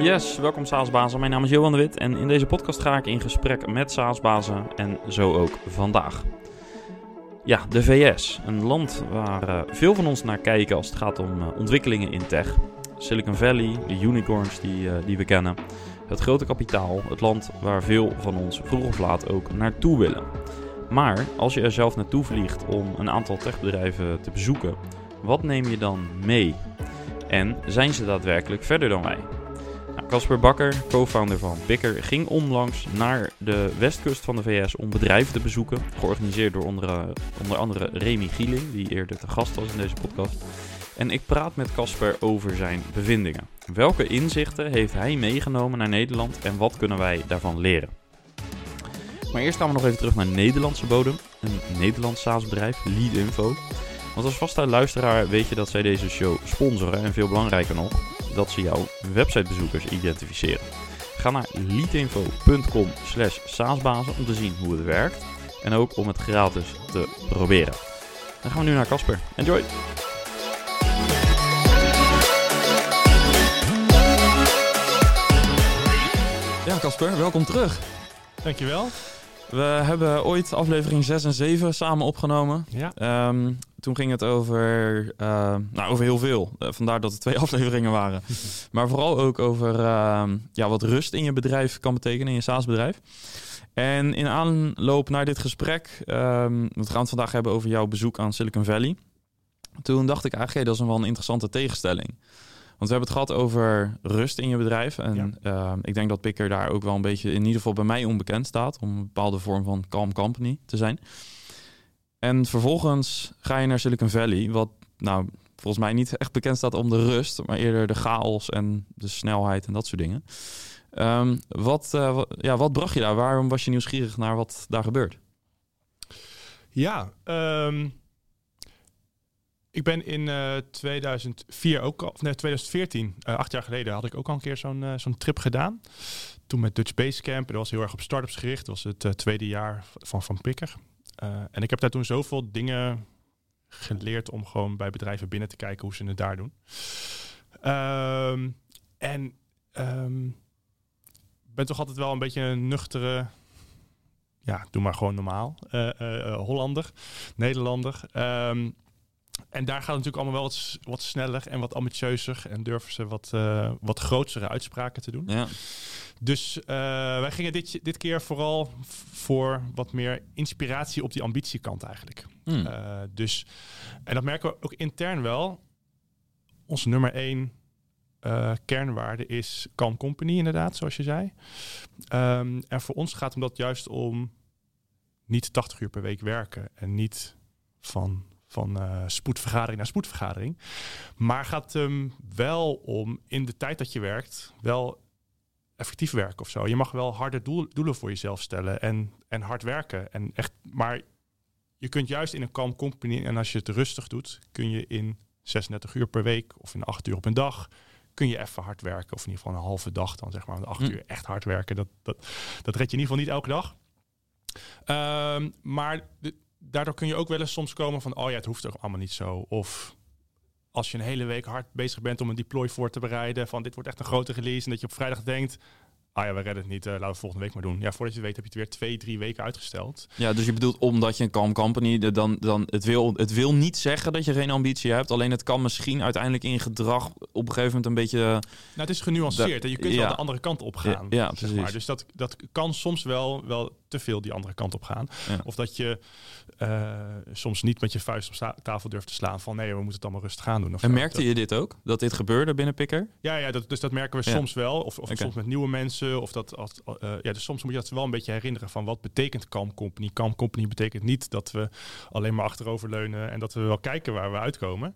Yes, welkom SaaSbazen. Mijn naam is Johan de Wit en in deze podcast ga ik in gesprek met SaaSbazen en zo ook vandaag. Ja, de VS, een land waar uh, veel van ons naar kijken als het gaat om uh, ontwikkelingen in tech. Silicon Valley, de unicorns die, uh, die we kennen, het grote kapitaal, het land waar veel van ons vroeg of laat ook naartoe willen. Maar als je er zelf naartoe vliegt om een aantal techbedrijven te bezoeken, wat neem je dan mee? En zijn ze daadwerkelijk verder dan wij? Casper Bakker, co-founder van Picker, ging onlangs naar de westkust van de VS om bedrijven te bezoeken. Georganiseerd door onder, andere Remy Gieling, die eerder te gast was in deze podcast. En ik praat met Casper over zijn bevindingen. Welke inzichten heeft hij meegenomen naar Nederland en wat kunnen wij daarvan leren? Maar eerst gaan we nog even terug naar Nederlandse bodem. Een Nederlands SaaS-bedrijf, Leadinfo. Want als vaste luisteraar weet je dat zij deze show sponsoren en veel belangrijker nog, dat ze jouw websitebezoekers identificeren. Ga naar leadinfo.com slash saasbazen om te zien hoe het werkt en ook om het gratis te proberen. Dan gaan we nu naar Casper. Enjoy! Ja, Casper, welkom terug. Dankjewel. We hebben ooit aflevering 6 en 7 samen opgenomen. Ja. Um, toen ging het over, uh, nou, over heel veel. Uh, vandaar dat het twee afleveringen waren. maar vooral ook over uh, ja, wat rust in je bedrijf kan betekenen, in je SaaS-bedrijf. En in aanloop naar dit gesprek, um, we gaan het vandaag hebben over jouw bezoek aan Silicon Valley. Toen dacht ik eigenlijk, hey, dat is een wel een interessante tegenstelling. Want we hebben het gehad over rust in je bedrijf. En ja. uh, ik denk dat Picker daar ook wel een beetje, in ieder geval bij mij, onbekend staat. Om een bepaalde vorm van calm company te zijn. En vervolgens ga je naar Silicon Valley, wat nou volgens mij niet echt bekend staat om de rust, maar eerder de chaos en de snelheid en dat soort dingen. Um, wat, uh, wat, ja, wat bracht je daar? Waarom was je nieuwsgierig naar wat daar gebeurt? Ja, um, ik ben in uh, 2004 ook al, nee, 2014, uh, acht jaar geleden, had ik ook al een keer zo'n uh, zo'n trip gedaan. Toen met Dutch Basecamp. Dat was heel erg op startups gericht. Dat was het tweede jaar van Van Pikker. en ik heb daar toen zoveel dingen geleerd om gewoon bij bedrijven binnen te kijken hoe ze het daar doen. Um, en um, ben toch altijd wel een beetje een nuchtere ja, doe maar gewoon normaal. Hollander, Nederlander. Um, en daar gaat het natuurlijk allemaal wel wat, wat sneller en wat ambitieuzer. En durven ze wat, uh, wat grotere uitspraken te doen. Ja. Dus uh, wij gingen dit, dit keer vooral voor wat meer inspiratie op die ambitiekant eigenlijk. Hmm. Uh, dus, en dat merken we ook intern wel. Onze nummer één kernwaarde is Calm Company inderdaad, zoals je zei. Um, en voor ons gaat het dat juist om niet 80 uur per week werken. En niet van van uh, spoedvergadering naar spoedvergadering. Maar gaat hem um, wel om in de tijd dat je werkt, wel effectief werken of zo. Je mag wel harde doel, doelen voor jezelf stellen en, en hard werken. En echt, maar je kunt juist in een calm company, en als je het rustig doet, kun je in 36 uur per week of in 8 uur op een dag, kun je even hard werken. Of in ieder geval een halve dag dan, zeg maar. 8 hm. uur echt hard werken, dat, dat, dat red je in ieder geval niet elke dag. Um, maar de, daardoor kun je ook wel eens soms komen van, oh ja, het hoeft toch allemaal niet zo. Of als je een hele week hard bezig bent om een deploy voor te bereiden, van dit wordt echt een grote release, en dat je op vrijdag denkt, ah ja, we redden het niet, uh, laten we volgende week maar doen. Ja, voordat je het weet heb je het weer twee, drie weken uitgesteld. Ja, dus je bedoelt omdat je een calm company, dan, dan het, wil, het wil niet zeggen dat je geen ambitie hebt, alleen het kan misschien uiteindelijk in gedrag op een gegeven moment een beetje... Nou, het is genuanceerd en je kunt ja. wel de andere kant op gaan. Ja, ja zeg maar. Dus dat, dat kan soms wel, wel te veel die andere kant op gaan. Ja. Of dat je uh, soms niet met je vuist op tafel durft te slaan van nee, we moeten het allemaal rustig gaan doen. Of en merkte je dit ook? Dat dit gebeurde binnen Picker? Ja, ja dat, dus dat merken we Ja. soms wel. Of, of soms met nieuwe mensen. Of dat, als, uh, ja, dus soms moet je dat wel een beetje herinneren van wat betekent Calm Company. Calm Company betekent niet dat we alleen maar achteroverleunen en dat we wel kijken waar we uitkomen.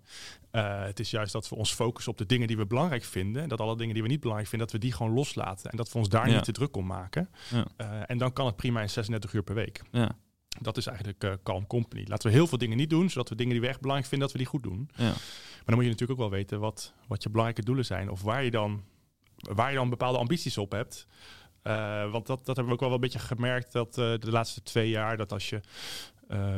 Uh, het is juist dat we ons focussen op de dingen die we belangrijk vinden. En dat alle dingen die we niet belangrijk vinden, dat we die gewoon loslaten. En dat we ons daar Ja. niet te druk om maken. Ja. En dan kan het prima in 36 uur per week. Ja. Dat is eigenlijk uh, Calm Company. Laten we heel veel dingen niet doen, zodat we dingen die we echt belangrijk vinden, dat we die goed doen. Ja. Maar dan moet je natuurlijk ook wel weten wat, wat je belangrijke doelen zijn. Of waar je dan, waar je dan bepaalde ambities op hebt. Uh, want dat, dat hebben we ook wel een beetje gemerkt dat uh, de laatste twee jaar, dat als je uh,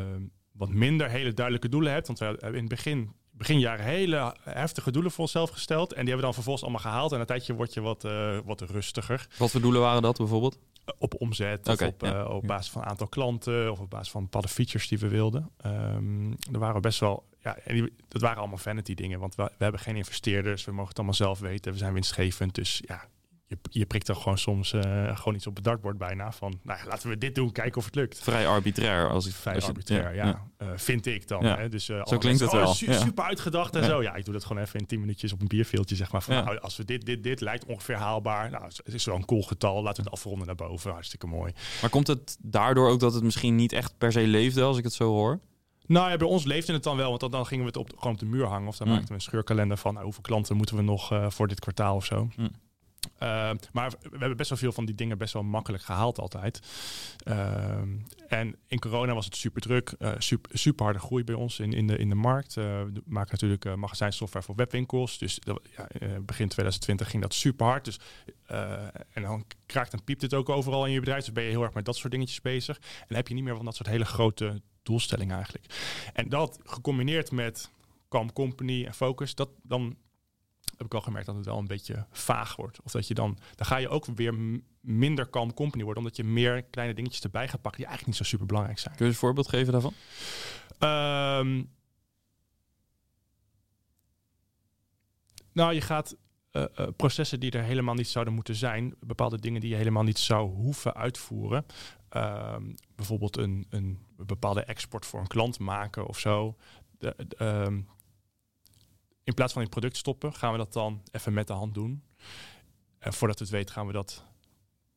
wat minder hele duidelijke doelen hebt. Want we hebben in het begin begin jaren hele heftige doelen voor onszelf gesteld. En die hebben we dan vervolgens allemaal gehaald. En een tijdje word je wat, uh, wat rustiger. Wat voor doelen waren dat bijvoorbeeld? Op omzet, of op, ja. op basis van aantal klanten, of op basis van bepaalde features die we wilden. Um, er waren best wel ja, en die, dat waren allemaal vanity dingen, want we, we, hebben geen investeerders, we mogen het allemaal zelf weten, we zijn winstgevend. Dus ja, je, je prikt er gewoon soms uh, gewoon iets op het dartboard bijna van, nou laten we dit doen, kijken of het lukt. Vrij arbitrair als ik vrij als arbitrair, ja, ja. Uh, vind ik dan. Hè? Dus uh, zo klinkt het wel. Su super uitgedacht en zo. Ja, ik doe dat gewoon even in 10 minuutjes op een bierveeltje, zeg maar. Van, nou, als we dit, dit, dit lijkt ongeveer haalbaar. Nou, het is wel een cool getal. Laten we het afronden naar boven. Hartstikke mooi. Maar komt het daardoor ook dat het misschien niet echt per se leefde, als ik het zo hoor? Nou ja, bij ons leefde het dan wel, want dan, dan gingen we het op, gewoon op de muur hangen. Of dan mm. maakten we een scheurkalender van nou, hoeveel klanten moeten we nog uh, voor dit kwartaal of zo. Mm. Uh, maar we hebben best wel veel van die dingen best wel makkelijk gehaald altijd. Uh, en in corona was het super druk, uh, super, super harde groei bij ons in, in, de, in de markt. we maken natuurlijk magazijnsoftware voor webwinkels. Dus ja, begin 2020 ging dat super hard. Dus, en dan kraakt en piept het ook overal in je bedrijf. Dus ben je heel erg met dat soort dingetjes bezig. En dan heb je niet meer van dat soort hele grote doelstelling eigenlijk. En dat gecombineerd met Calm Company en Focus, dat dan heb ik al gemerkt dat het wel een beetje vaag wordt. Of dat je dan, dan ga je ook weer minder Calm Company worden, omdat je meer kleine dingetjes erbij gaat pakken die eigenlijk niet zo super belangrijk zijn. Kun je een voorbeeld geven daarvan? Um, nou, je gaat uh, uh, processen die er helemaal niet zouden moeten zijn, bepaalde dingen die je helemaal niet zou hoeven uitvoeren. Um, bijvoorbeeld een, een bepaalde export voor een klant maken of zo. De, de, um, in plaats van in product stoppen, gaan we dat dan even met de hand doen. En voordat we het weten, gaan we dat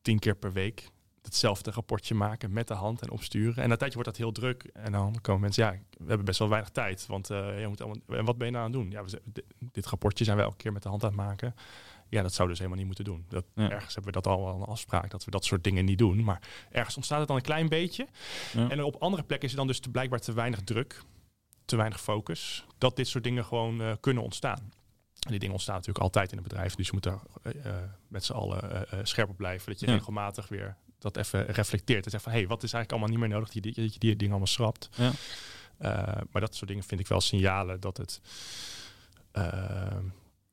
tien keer per week hetzelfde rapportje maken met de hand en opsturen. En na tijdje wordt dat heel druk. En dan komen mensen, ja, we hebben best wel weinig tijd. Want uh, je moet allemaal, en wat ben je nou aan het doen? Ja, we, dit rapportje zijn we elke keer met de hand aan het maken. Ja, dat zou dus helemaal niet moeten doen. Dat, ja. Ergens hebben we dat al een afspraak dat we dat soort dingen niet doen. Maar ergens ontstaat het dan een klein beetje. Ja. En op andere plekken is er dan dus te, blijkbaar te weinig druk, te weinig focus, dat dit soort dingen gewoon uh, kunnen ontstaan. En die dingen ontstaan natuurlijk altijd in een bedrijf. Dus je moet daar uh, met z'n allen scherp op blijven. Dat je ja. regelmatig weer dat even reflecteert. En zegt van, hé, hey, wat is eigenlijk allemaal niet meer nodig? Dat je die, die, die dingen allemaal schrapt. Ja. maar dat soort dingen vind ik wel signalen dat het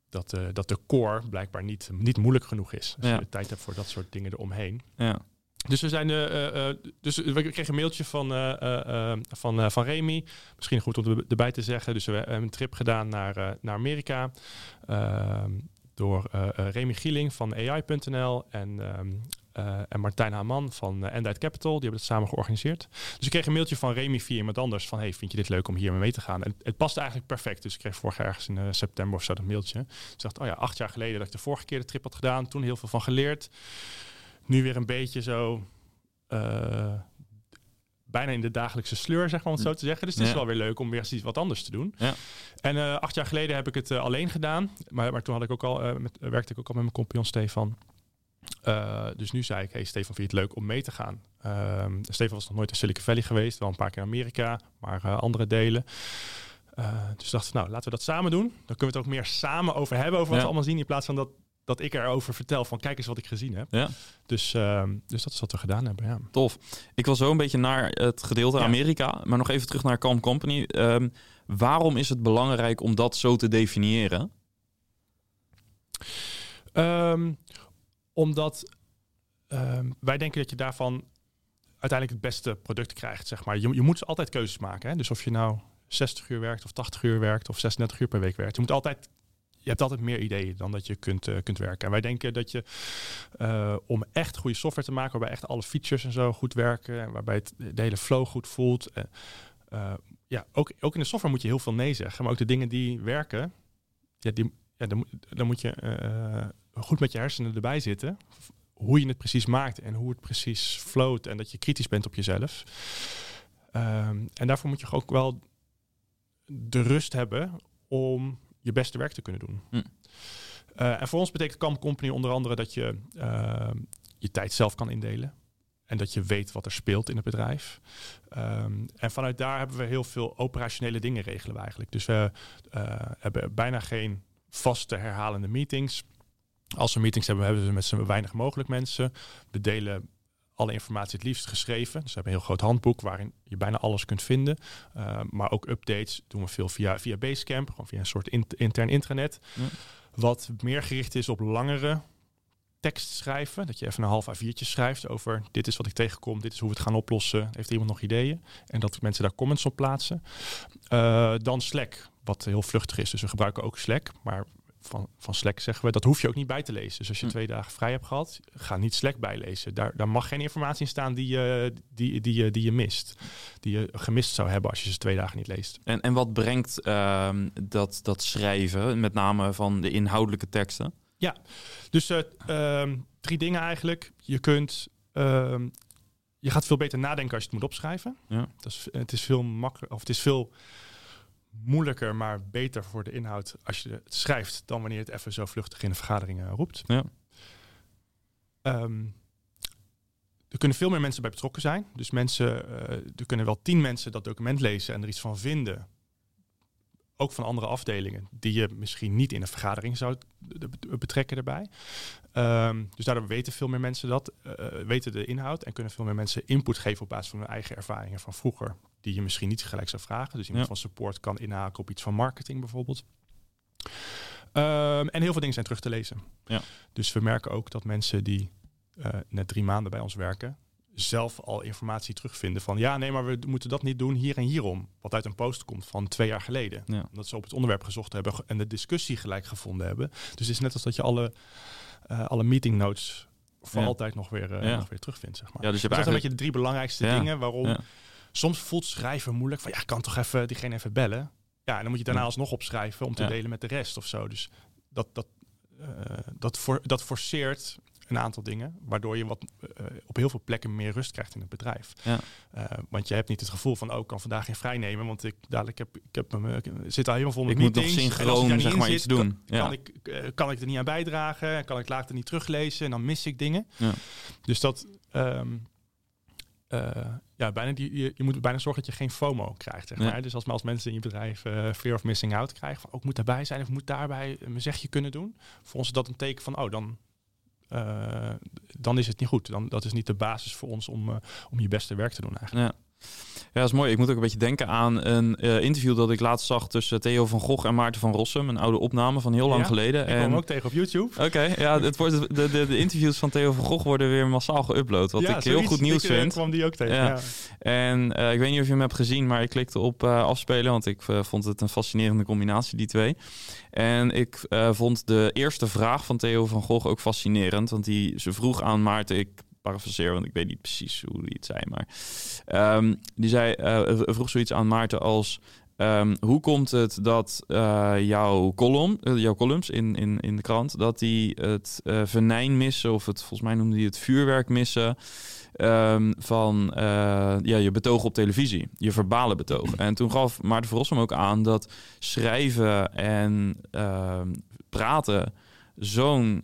dat, uh, dat de core blijkbaar niet, niet moeilijk genoeg is. Als ja. je tijd hebt voor dat soort dingen eromheen. Ja. Dus we zijn uh, uh, dus we kregen een mailtje van, van, van Remy. Misschien goed om erbij te zeggen. Dus we hebben een trip gedaan naar, naar Amerika. Ehm, door Remy Gieling van AI.nl en uh, en Martijn Haman van uh, Endite Capital. Die hebben het samen georganiseerd. Dus ik kreeg een mailtje van Remy via iemand anders van... hey, vind je dit leuk om hier mee te gaan? En het past eigenlijk perfect. Dus ik kreeg vorig jaar ergens in uh, september of zo dat mailtje. Ik dacht, oh ja, acht jaar geleden dat ik de vorige keer de trip had gedaan. Toen heel veel van geleerd. Nu weer een beetje zo... bijna in de dagelijkse sleur, zeg maar, om het zo te zeggen. Dus het is ja. wel weer leuk om weer eens iets wat anders te doen. Ja. En acht jaar geleden heb ik het alleen gedaan. Maar, maar toen had ik ook al, met, werkte ik ook al met mijn compagnon Stefan... Dus nu zei ik, hey Stefan, vind je het leuk om mee te gaan? Uh, Stefan was nog nooit in Silicon Valley geweest, wel een paar keer in Amerika, maar andere delen. Dus dachten nou, laten we dat samen doen. Dan kunnen we het ook meer samen over hebben, over wat ja. we allemaal zien, in plaats van dat, dat ik erover vertel van kijk eens wat ik gezien heb. Ja. Dus, ehm, dus dat is wat we gedaan hebben, ja. Tof. Ik wil zo een beetje naar het gedeelte ja. Amerika, maar nog even terug naar Calm Company. Um, waarom is het belangrijk om dat zo te definiëren? Um, omdat um, wij denken dat je daarvan uiteindelijk het beste product krijgt. Zeg maar. je, je moet altijd keuzes maken. Hè? Dus of je nou 60 uur werkt of 80 uur werkt of 36 uur per week werkt. Je moet altijd. Je hebt altijd meer ideeën dan dat je kunt, uh, kunt werken. En wij denken dat je uh, om echt goede software te maken, waarbij echt alle features en zo goed werken, en waarbij het de hele flow goed voelt. Uh, ja, ook, ook in de software moet je heel veel nee zeggen, maar ook de dingen die werken, ja, die, ja, dan, dan moet je goed met je hersenen erbij zitten. Hoe je het precies maakt en hoe het precies float. En dat je kritisch bent op jezelf. Um, en daarvoor moet je ook wel de rust hebben om je beste werk te kunnen doen. Hm. Uh, en voor ons betekent Camp Company onder andere dat je uh, je tijd zelf kan indelen. En dat je weet wat er speelt in het bedrijf. Um, en vanuit daar hebben we heel veel operationele dingen regelen we eigenlijk. Dus we uh, hebben bijna geen vaste herhalende meetings. Als we meetings hebben, hebben we met zo weinig mogelijk mensen. We delen alle informatie het liefst geschreven. Dus we hebben een heel groot handboek waarin je bijna alles kunt vinden. Uh, maar ook updates doen we veel via, via Basecamp, gewoon via een soort in, intern intranet. Ja. Wat meer gericht is op langere tekst schrijven. Dat je even een half A4'tje schrijft over dit is wat ik tegenkom, dit is hoe we het gaan oplossen. Heeft iemand nog ideeën? En dat mensen daar comments op plaatsen. Uh, dan Slack, wat heel vluchtig is. Dus we gebruiken ook Slack, maar van, van Slack zeggen we, dat hoef je ook niet bij te lezen. Dus als je hm. twee dagen vrij hebt gehad, ga niet Slack bijlezen. Daar, daar mag geen informatie in staan die je, die, die, die, die je mist. Die je gemist zou hebben als je ze twee dagen niet leest. En, en wat brengt uh, dat, dat schrijven, met name van de inhoudelijke teksten? Ja, dus uh, drie dingen eigenlijk. Je kunt... Ehm, je gaat veel beter nadenken als je het moet opschrijven. Ja. Dat is, het is veel makkelijker, of het is veel moeilijker, maar beter voor de inhoud als je het schrijft dan wanneer het even zo vluchtig in de vergaderingen roept. Ja. Um, er kunnen veel meer mensen bij betrokken zijn. Dus mensen, uh, er kunnen wel tien mensen dat document lezen en er iets van vinden. Ook van andere afdelingen die je misschien niet in een vergadering zou betrekken erbij. Um, dus daardoor weten veel meer mensen dat, uh, weten de inhoud en kunnen veel meer mensen input geven op basis van hun eigen ervaringen van vroeger die je misschien niet gelijk zou vragen. Dus iemand van support kan inhaken op iets van marketing bijvoorbeeld. Um, en heel veel dingen zijn terug te lezen. Ja. Dus we merken ook dat mensen die uh, net drie maanden bij ons werken, zelf al informatie terugvinden van ja, nee, maar we moeten dat niet doen hier en hierom. Wat uit een post komt van twee jaar geleden. Ja. Omdat ze op het onderwerp gezocht hebben en de discussie gelijk gevonden hebben. Dus het is net als dat je alle, uh, alle meeting notes voor altijd nog weer, uh, nog weer terugvindt. Zeg maar. Ja, dus je hebt dus dat zijn een beetje de drie belangrijkste dingen waarom soms voelt schrijven moeilijk. Van ja, ik kan toch even diegene even bellen. Ja, en dan moet je daarna alsnog opschrijven om te delen met de rest of zo. Dus dat, dat, uh, dat, for, dat forceert een aantal dingen, waardoor je wat uh, op heel veel plekken meer rust krijgt in het bedrijf. Ja. Uh, want je hebt niet het gevoel van, oh, ik kan vandaag geen vrij nemen, want ik dadelijk heb ik heb me zit al helemaal vol met ik meetings. moet nog synchroon zeg maar iets doen. Kan, ja. kan, ik kan ik er niet aan bijdragen? Kan ik later niet teruglezen? En dan mis ik dingen. Ja. Dus dat um, uh, ja, bijna die, je, je, moet bijna zorgen dat je geen FOMO krijgt. Zeg maar. Dus als, als mensen in je bedrijf uh, fear of missing out krijgen, van ook oh, moet daarbij zijn of moet daarbij een zegje kunnen doen. Voor ons is dat een teken van, oh, dan, uh, dan is het niet goed. Dan, dat is niet de basis voor ons om, om je beste werk te doen eigenlijk. Ja. Ja, dat is mooi. Ik moet ook een beetje denken aan een uh, interview dat ik laatst zag tussen Theo van Gogh en Maarten van Rossum. Een oude opname van heel lang geleden. Ik en... ook tegen op YouTube. Oké, ja, het wordt, de, de, de, interviews van Theo van Gogh worden weer massaal geüpload. Wat ik heel goed nieuws ik, vind. kwam die ook tegen, ja. En uh, ik weet niet of je hem hebt gezien, maar ik klikte op uh, afspelen. Want ik vond het een fascinerende combinatie, die twee. En ik vond de eerste vraag van Theo van Gogh ook fascinerend. Want die, ze vroeg aan Maarten, ik parafraseer, want ik weet niet precies hoe die het zei. Maar um, die zei, uh, vroeg zoiets aan Maarten als... Um, hoe komt het dat uh, jouw, column, uh, jouw columns in, in, in de krant, dat die het uh, venijn missen, of het volgens mij noemde hij het vuurwerk missen, um, van ja, je betoog op televisie, je verbale betoog. En toen gaf Maarten Verrossum ook aan dat schrijven en praten zo'n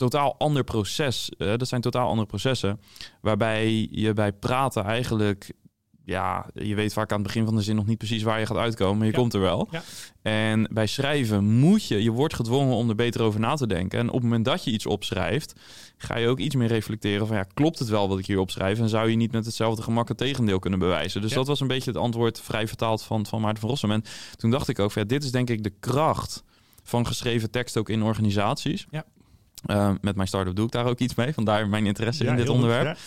totaal ander proces. Uh, dat zijn totaal andere processen. Waarbij je bij praten eigenlijk. Ja, je weet vaak aan het begin van de zin nog niet precies waar je gaat uitkomen, maar je komt er wel. Ja. En bij schrijven moet je, je wordt gedwongen om er beter over na te denken. En op het moment dat je iets opschrijft, ga je ook iets meer reflecteren van ja, klopt het wel wat ik hier opschrijf? En zou je niet met hetzelfde gemak het tegendeel kunnen bewijzen? Dus dat was een beetje het antwoord vrij vertaald van, van Maarten van Rossum. En toen dacht ik ook, ja, dit is denk ik de kracht van geschreven tekst ook in organisaties. Ja. Uh, met mijn start-up doe ik daar ook iets mee. Vandaar mijn interesse in dit onderwerp.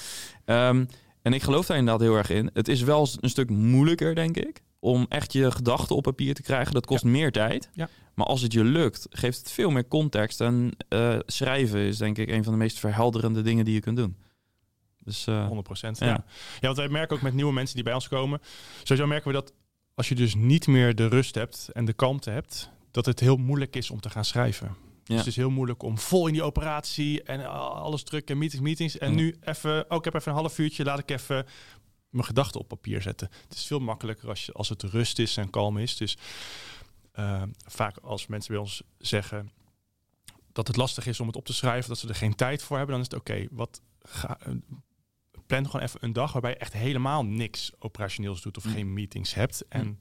um, en ik geloof daar inderdaad heel erg in. Het is wel een stuk moeilijker, denk ik, om echt je gedachten op papier te krijgen. Dat kost meer tijd. Maar als het je lukt, geeft het veel meer context. En uh, schrijven is denk ik een van de meest verhelderende dingen die je kunt doen. Dus, uh, 100 procent. Ja. ja. want wij merken ook met nieuwe mensen die bij ons komen. Sowieso merken we dat als je dus niet meer de rust hebt en de kalmte hebt, dat het heel moeilijk is om te gaan schrijven. Dus het is heel moeilijk om vol in die operatie en alles druk en meetings, meetings. En nu even, oh, ik heb even een half uurtje, laat ik even mijn gedachten op papier zetten. Het is veel makkelijker als, je, als het rust is en kalm is. Dus uh, vaak als mensen bij ons zeggen dat het lastig is om het op te schrijven, dat ze er geen tijd voor hebben, dan is het oké. wat ga, plan gewoon even een dag waarbij je echt helemaal niks operationeels doet of geen meetings hebt. En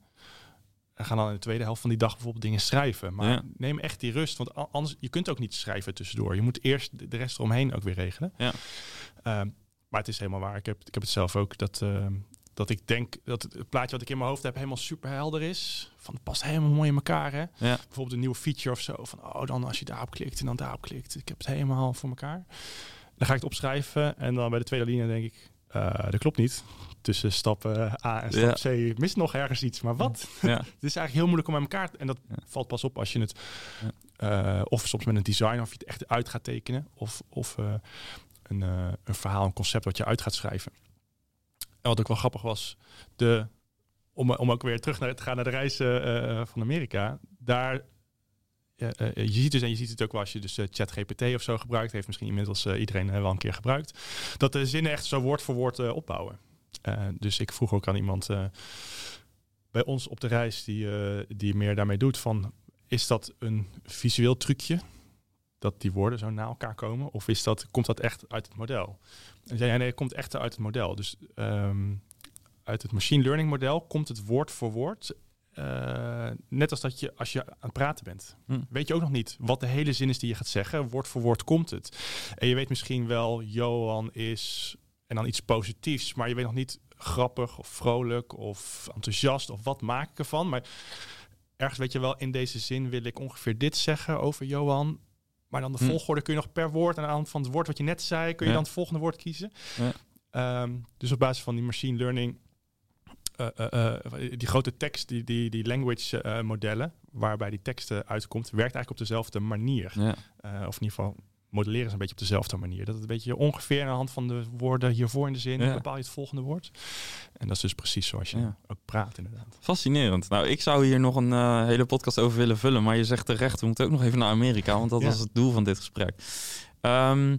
en gaan dan in de tweede helft van die dag bijvoorbeeld dingen schrijven. Maar neem echt die rust, want anders je kunt ook niet schrijven tussendoor. Je moet eerst de rest eromheen ook weer regelen. Ja. Uh, Maar het is helemaal waar. Ik heb, ik heb het zelf ook. Dat, uh, dat ik denk dat het plaatje wat ik in mijn hoofd heb helemaal super helder is. Van het past helemaal mooi in elkaar. Hè? Ja. Bijvoorbeeld een nieuwe feature of zo. Van oh, dan als je daarop klikt en dan daarop klikt. Ik heb het helemaal voor elkaar. Dan ga ik het opschrijven. En dan bij de tweede linie denk ik, uh, dat klopt niet. Tussen stap A en stap C mist nog ergens iets. Maar wat? Ja. het is eigenlijk heel moeilijk om aan elkaar... En dat valt pas op als je het... uh, of soms met een design, of je het echt uit gaat tekenen. Of, of een, een verhaal, een concept wat je uit gaat schrijven. En wat ook wel grappig was, de, om, om ook weer terug naar, te gaan naar de reis uh, van Amerika. Daar, je ziet dus, en je ziet het ook als je dus ChatGPT of zo gebruikt, heeft misschien inmiddels iedereen wel een keer gebruikt, dat de zinnen echt zo woord voor woord opbouwen. dus ik vroeg ook aan iemand bij ons op de reis die, die meer daarmee doet van, is dat een visueel trucje? dat die woorden zo na elkaar komen? Of is dat, komt dat echt uit het model? En zei hij, nee, het komt echt uit het model. Dus um, uit het machine learning model komt het woord voor woord. Uh, net als dat je als je aan het praten bent. Hm. Weet je ook nog niet wat de hele zin is die je gaat zeggen. Woord voor woord komt het. En je weet misschien wel, Johan is... En dan iets positiefs, maar je weet nog niet grappig of vrolijk of enthousiast of wat maak ik ervan. Maar ergens weet je wel, in deze zin wil ik ongeveer dit zeggen over Johan. Maar dan de Hm. volgorde kun je nog per woord aan de hand van het woord wat je net zei, kun je Ja. dan het volgende woord kiezen. Ja. Um, dus op basis van die machine learning, die grote tekst, die, die, die language modellen, waarbij die teksten uitkomt, werkt eigenlijk op dezelfde manier. Ja. Of in ieder geval modelleren ze een beetje op dezelfde manier. Dat het een beetje ongeveer aan de hand van de woorden hiervoor in de zin Ja. bepaal je het volgende woord. En dat is dus precies zoals je Ja. ook praat inderdaad. Fascinerend. Nou, ik zou hier nog een eh, hele podcast over willen vullen. Maar je zegt terecht, we moeten ook nog even naar Amerika. Want dat Ja. was het doel van dit gesprek. Ehm, eh,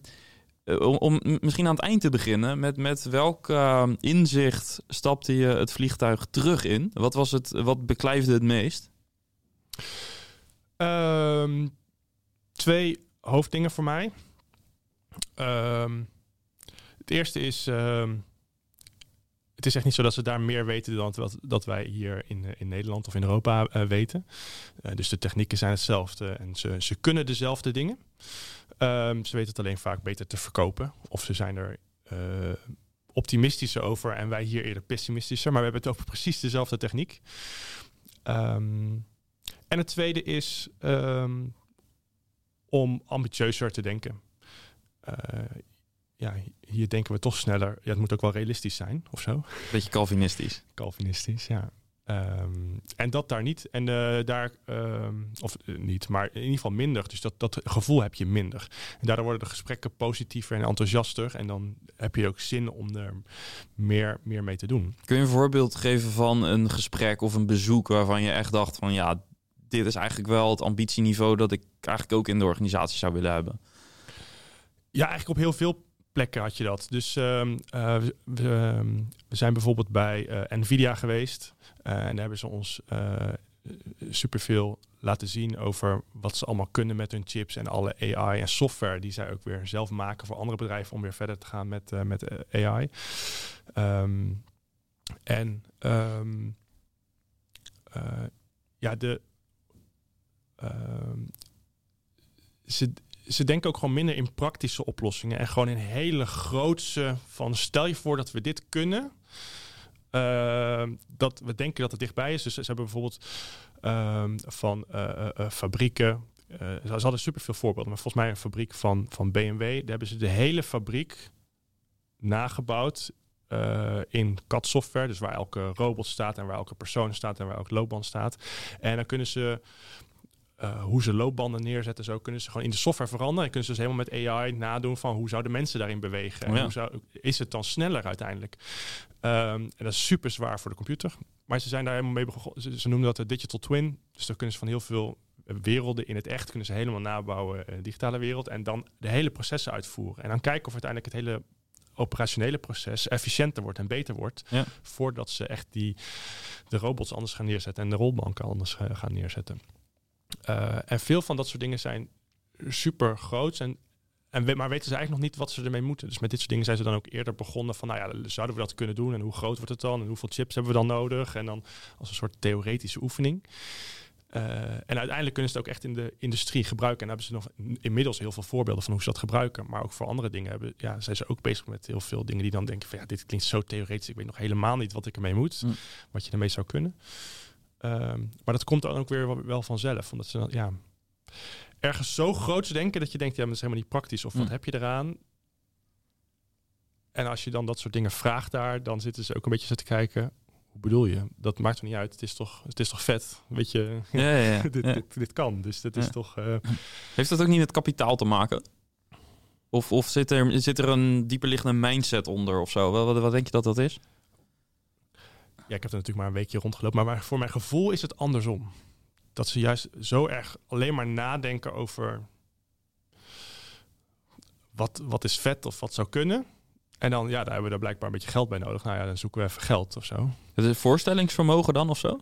om, om misschien aan het eind te beginnen. Met, met welk eh, inzicht stapte je het vliegtuig terug in? Wat, was het, wat beklijfde het meest? Ehm, twee hoofddingen voor mij. Ehm, het eerste is, ehm, het is echt niet zo dat ze daar meer weten dan wat, dat wij hier in, eh, in Nederland of in Europa eh, weten. Eh, dus de technieken zijn hetzelfde en ze, ze kunnen dezelfde dingen. Ehm, ze weten het alleen vaak beter te verkopen. Of ze zijn er optimistischer over en wij hier eerder pessimistischer. Maar we hebben het over precies dezelfde techniek. Ehm, en het tweede is ehm, om ambitieuzer te denken. Ja, hier denken we toch sneller. Ja, het moet ook wel realistisch zijn of zo. Beetje Calvinistisch. Calvinistisch, ja. Um, en dat daar niet. En uh, daar, um, of uh, niet, maar in ieder geval minder. Dus dat, dat gevoel heb je minder. En daardoor worden de gesprekken positiever en enthousiaster. En dan heb je ook zin om er meer, meer mee te doen. Kun je een voorbeeld geven van een gesprek of een bezoek waarvan je echt dacht van ja, dit is eigenlijk wel het ambitieniveau dat ik eigenlijk ook in de organisatie zou willen hebben? Ja, eigenlijk op heel veel plekken had je dat. Dus um, uh, we, we, zijn bijvoorbeeld bij uh, Nvidia geweest. Uh, en daar hebben ze ons superveel laten zien over wat ze allemaal kunnen met hun chips en alle AI en software die zij ook weer zelf maken voor andere bedrijven om weer verder te gaan met, met AI. Um, en ja, de. ze, ze denken ook gewoon minder in praktische oplossingen en gewoon in hele grootse van stel je voor dat we dit kunnen. Uh, dat we denken dat het dichtbij is. Dus ze hebben bijvoorbeeld uh, van uh, fabrieken. ze hadden superveel voorbeelden, maar volgens mij een fabriek van, van BMW. Daar hebben ze de hele fabriek nagebouwd in CAD-software. Dus waar elke robot staat en waar elke persoon staat en waar elke loopband staat. En dan kunnen ze uh, hoe ze loopbanden neerzetten, zo kunnen ze gewoon in de software veranderen. En kunnen ze dus helemaal met AI nadoen van hoe zouden mensen daarin bewegen. En Ja. hoe zou, is het dan sneller uiteindelijk? Um, en dat is super zwaar voor de computer. Maar ze zijn daar helemaal mee begonnen. Ze, ze noemen dat de digital twin. Dus dan kunnen ze van heel veel werelden in het echt kunnen ze helemaal nabouwen, uh, digitale wereld. En dan de hele processen uitvoeren. En dan kijken of uiteindelijk het hele operationele proces efficiënter wordt en beter wordt. Ja. Voordat ze echt die, de robots anders gaan neerzetten en de rolbanken anders uh, gaan neerzetten. Uh, en veel van dat soort dingen zijn super groot. En, en we, maar weten ze eigenlijk nog niet wat ze ermee moeten. Dus met dit soort dingen zijn ze dan ook eerder begonnen van, nou ja, zouden we dat kunnen doen? En hoe groot wordt het dan? En hoeveel chips hebben we dan nodig? En dan als een soort theoretische oefening. en uiteindelijk kunnen ze het ook echt in de industrie gebruiken. En hebben ze nog inmiddels heel veel voorbeelden van hoe ze dat gebruiken. Maar ook voor andere dingen hebben, ja, zijn ze ook bezig met heel veel dingen die dan denken van ja, dit klinkt zo theoretisch. Ik weet nog helemaal niet wat ik ermee moet. Hm. Wat je ermee zou kunnen. Ehm, maar dat komt dan ook weer wel vanzelf. Omdat ze ja, ergens zo groots denken dat je denkt, ja, dat is helemaal niet praktisch. Of wat hm. heb je eraan? En als je dan dat soort dingen vraagt daar, dan zitten ze ook een beetje zo te kijken. Hoe bedoel je? Dat maakt er niet uit. Het is toch, het is toch vet? Weet je, ja, ja, ja. dit, dit, dit, kan. Dus dat is toch. Uh... Heeft dat ook niet met kapitaal te maken? Of, of zit, er, zit er een dieperliggende mindset onder of zo? Wat, wat denk je dat dat is? Ja, ik heb er natuurlijk maar een weekje rondgelopen. Maar voor mijn gevoel is het andersom. Dat ze juist zo erg alleen maar nadenken over wat, wat is vet of wat zou kunnen. En dan, ja, daar hebben we daar blijkbaar een beetje geld bij nodig. Nou ja, dan zoeken we even geld of zo. Het is voorstellingsvermogen dan of zo?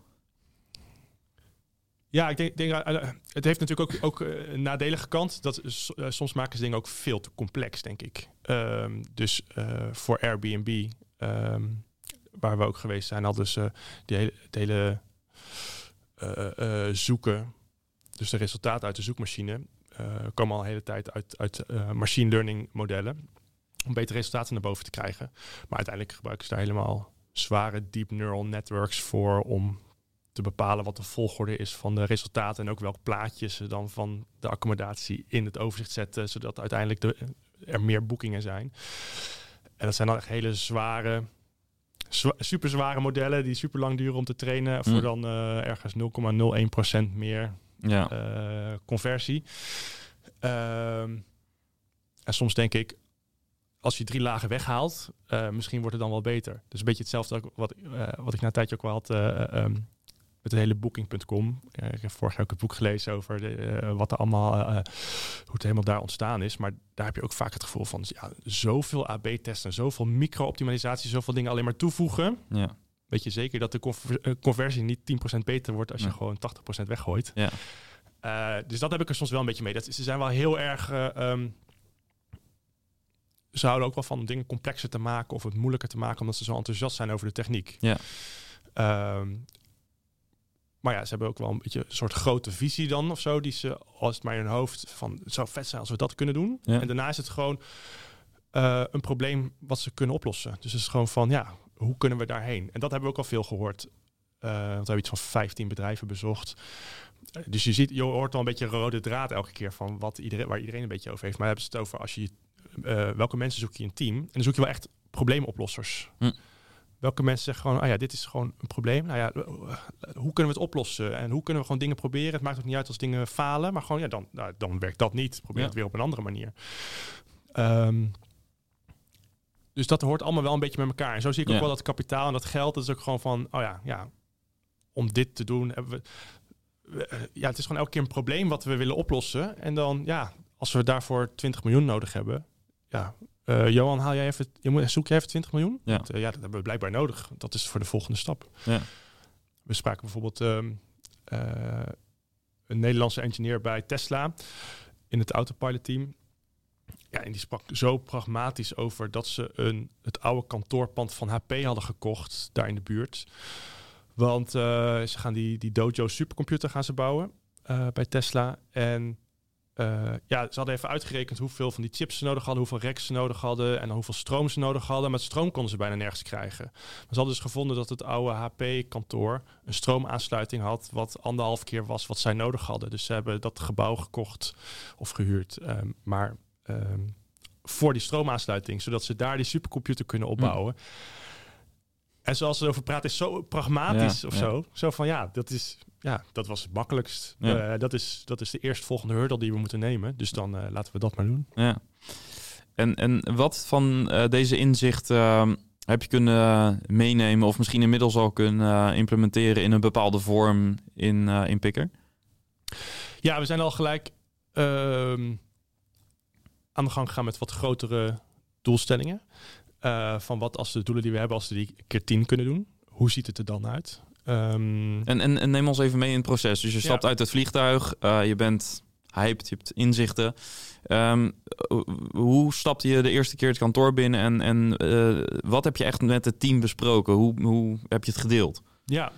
Ja, ik denk, denk uh, het heeft natuurlijk ook, ook uh, een nadelige kant. Dat soms maken ze dingen ook veel te complex, denk ik. Um, dus voor Airbnb, um, waar we ook geweest zijn, hadden ze die hele, het hele zoeken. Dus de resultaten uit de zoekmachine komen al een hele tijd uit, uit machine learning modellen om betere resultaten naar boven te krijgen. Maar uiteindelijk gebruiken ze daar helemaal zware deep neural networks voor om te bepalen wat de volgorde is van de resultaten en ook welk plaatje ze dan van de accommodatie in het overzicht zetten, zodat uiteindelijk de, er meer boekingen zijn. En dat zijn dan echt hele zware, super zware modellen die super lang duren om te trainen voor mm. dan uh, ergens 0,01% meer ja. Uh, conversie. Uh, en soms denk ik, als je drie lagen weghaalt, uh, misschien wordt het dan wel beter. Dus een beetje hetzelfde wat, wat ik na een tijdje ook wel had um, met de hele booking.com. ik heb vorig jaar ook het boek gelezen over de, wat er allemaal, hoe het helemaal daar ontstaan is. Maar daar heb je ook vaak het gevoel van ja, zoveel AB-testen, zoveel micro-optimalisatie, zoveel dingen alleen maar toevoegen. Ja. Weet je zeker dat de conversie niet 10% beter wordt als je gewoon 80% weggooit. Ja. dus dat heb ik er soms wel een beetje mee. Dat, ze zijn wel heel erg... Um, ze houden ook wel van dingen complexer te maken of het moeilijker te maken, omdat ze zo enthousiast zijn over de techniek. Ja. Ehm, maar ja, ze hebben ook wel een beetje een soort grote visie dan of zo, die ze als het maar in hun hoofd van het zou vet zijn als we dat kunnen doen. En daarna is het gewoon uh, een probleem wat ze kunnen oplossen. Dus het is gewoon van ja, hoe kunnen we daarheen? En dat hebben we ook al veel gehoord. Uh, want we hebben iets van 15 bedrijven bezocht. dus je ziet, je hoort al een beetje rode draad elke keer van wat iedereen, waar iedereen een beetje over heeft. Maar hebben ze het over als je uh, welke mensen zoek je in een team? En dan zoek je wel echt probleemoplossers. Hm. Welke mensen zeggen gewoon, ah ja, dit is gewoon een probleem. Nou ja, hoe kunnen we het oplossen? En hoe kunnen we gewoon dingen proberen? Het maakt ook niet uit als dingen falen, maar gewoon, ja, dan, nou, dan werkt dat niet. Probeer het weer op een andere manier. Um, dus dat hoort allemaal wel een beetje met elkaar. En zo zie ik ook wel dat kapitaal en dat geld, dat is ook gewoon van, oh ja, ja, om dit te doen hebben we, eh, ja, het is gewoon elke keer een probleem wat we willen oplossen. En dan, ja, als we daarvoor 20 miljoen nodig hebben, ja, uh, Johan, haal jij even, je moet, zoek jij even 20 miljoen? Ja. Want, uh, ja, dat hebben we blijkbaar nodig. Dat is voor de volgende stap. Ja. We spraken bijvoorbeeld um, uh, een Nederlandse engineer bij Tesla in het autopilot team. Ja, en die sprak zo pragmatisch over dat ze een, het oude kantoorpand van HP hadden gekocht daar in de buurt. Want ze gaan die, die Dojo supercomputer gaan ze bouwen bij Tesla. En uh, ja, ze hadden even uitgerekend hoeveel van die chips ze nodig hadden, hoeveel racks ze nodig hadden en hoeveel stroom ze nodig hadden. Maar stroom konden ze bijna nergens krijgen. Maar ze hadden dus gevonden dat het oude HP-kantoor een stroomaansluiting had, wat anderhalf keer was wat zij nodig hadden. Dus ze hebben dat gebouw gekocht of gehuurd. Um, maar um, voor die stroomaansluiting, zodat ze daar die supercomputer kunnen hm. opbouwen. En zoals ze erover praten, is zo pragmatisch of zo. Zo van ja, dat is ja, dat was het makkelijkst. Uh, dat, is, dat is de eerstvolgende hurdle die we moeten nemen. Dus dan uh, laten we dat maar doen. Ja. En, en wat van uh, deze inzicht heb je kunnen meenemen of misschien inmiddels al kunnen implementeren in een bepaalde vorm in, in Picker? Ja, we zijn al gelijk ehm, aan de gang gegaan met wat grotere doelstellingen. van wat als de doelen die we hebben, als we die keer tien kunnen doen. Hoe ziet het er dan uit? Um, en, en, en, neem ons even mee in het proces. Dus je stapt uit het vliegtuig, uh, je bent hyped, je hebt inzichten. Um, hoe stapte je de eerste keer het kantoor binnen en, en uh, wat heb je echt met het team besproken? Hoe, hoe heb je het gedeeld? Ja,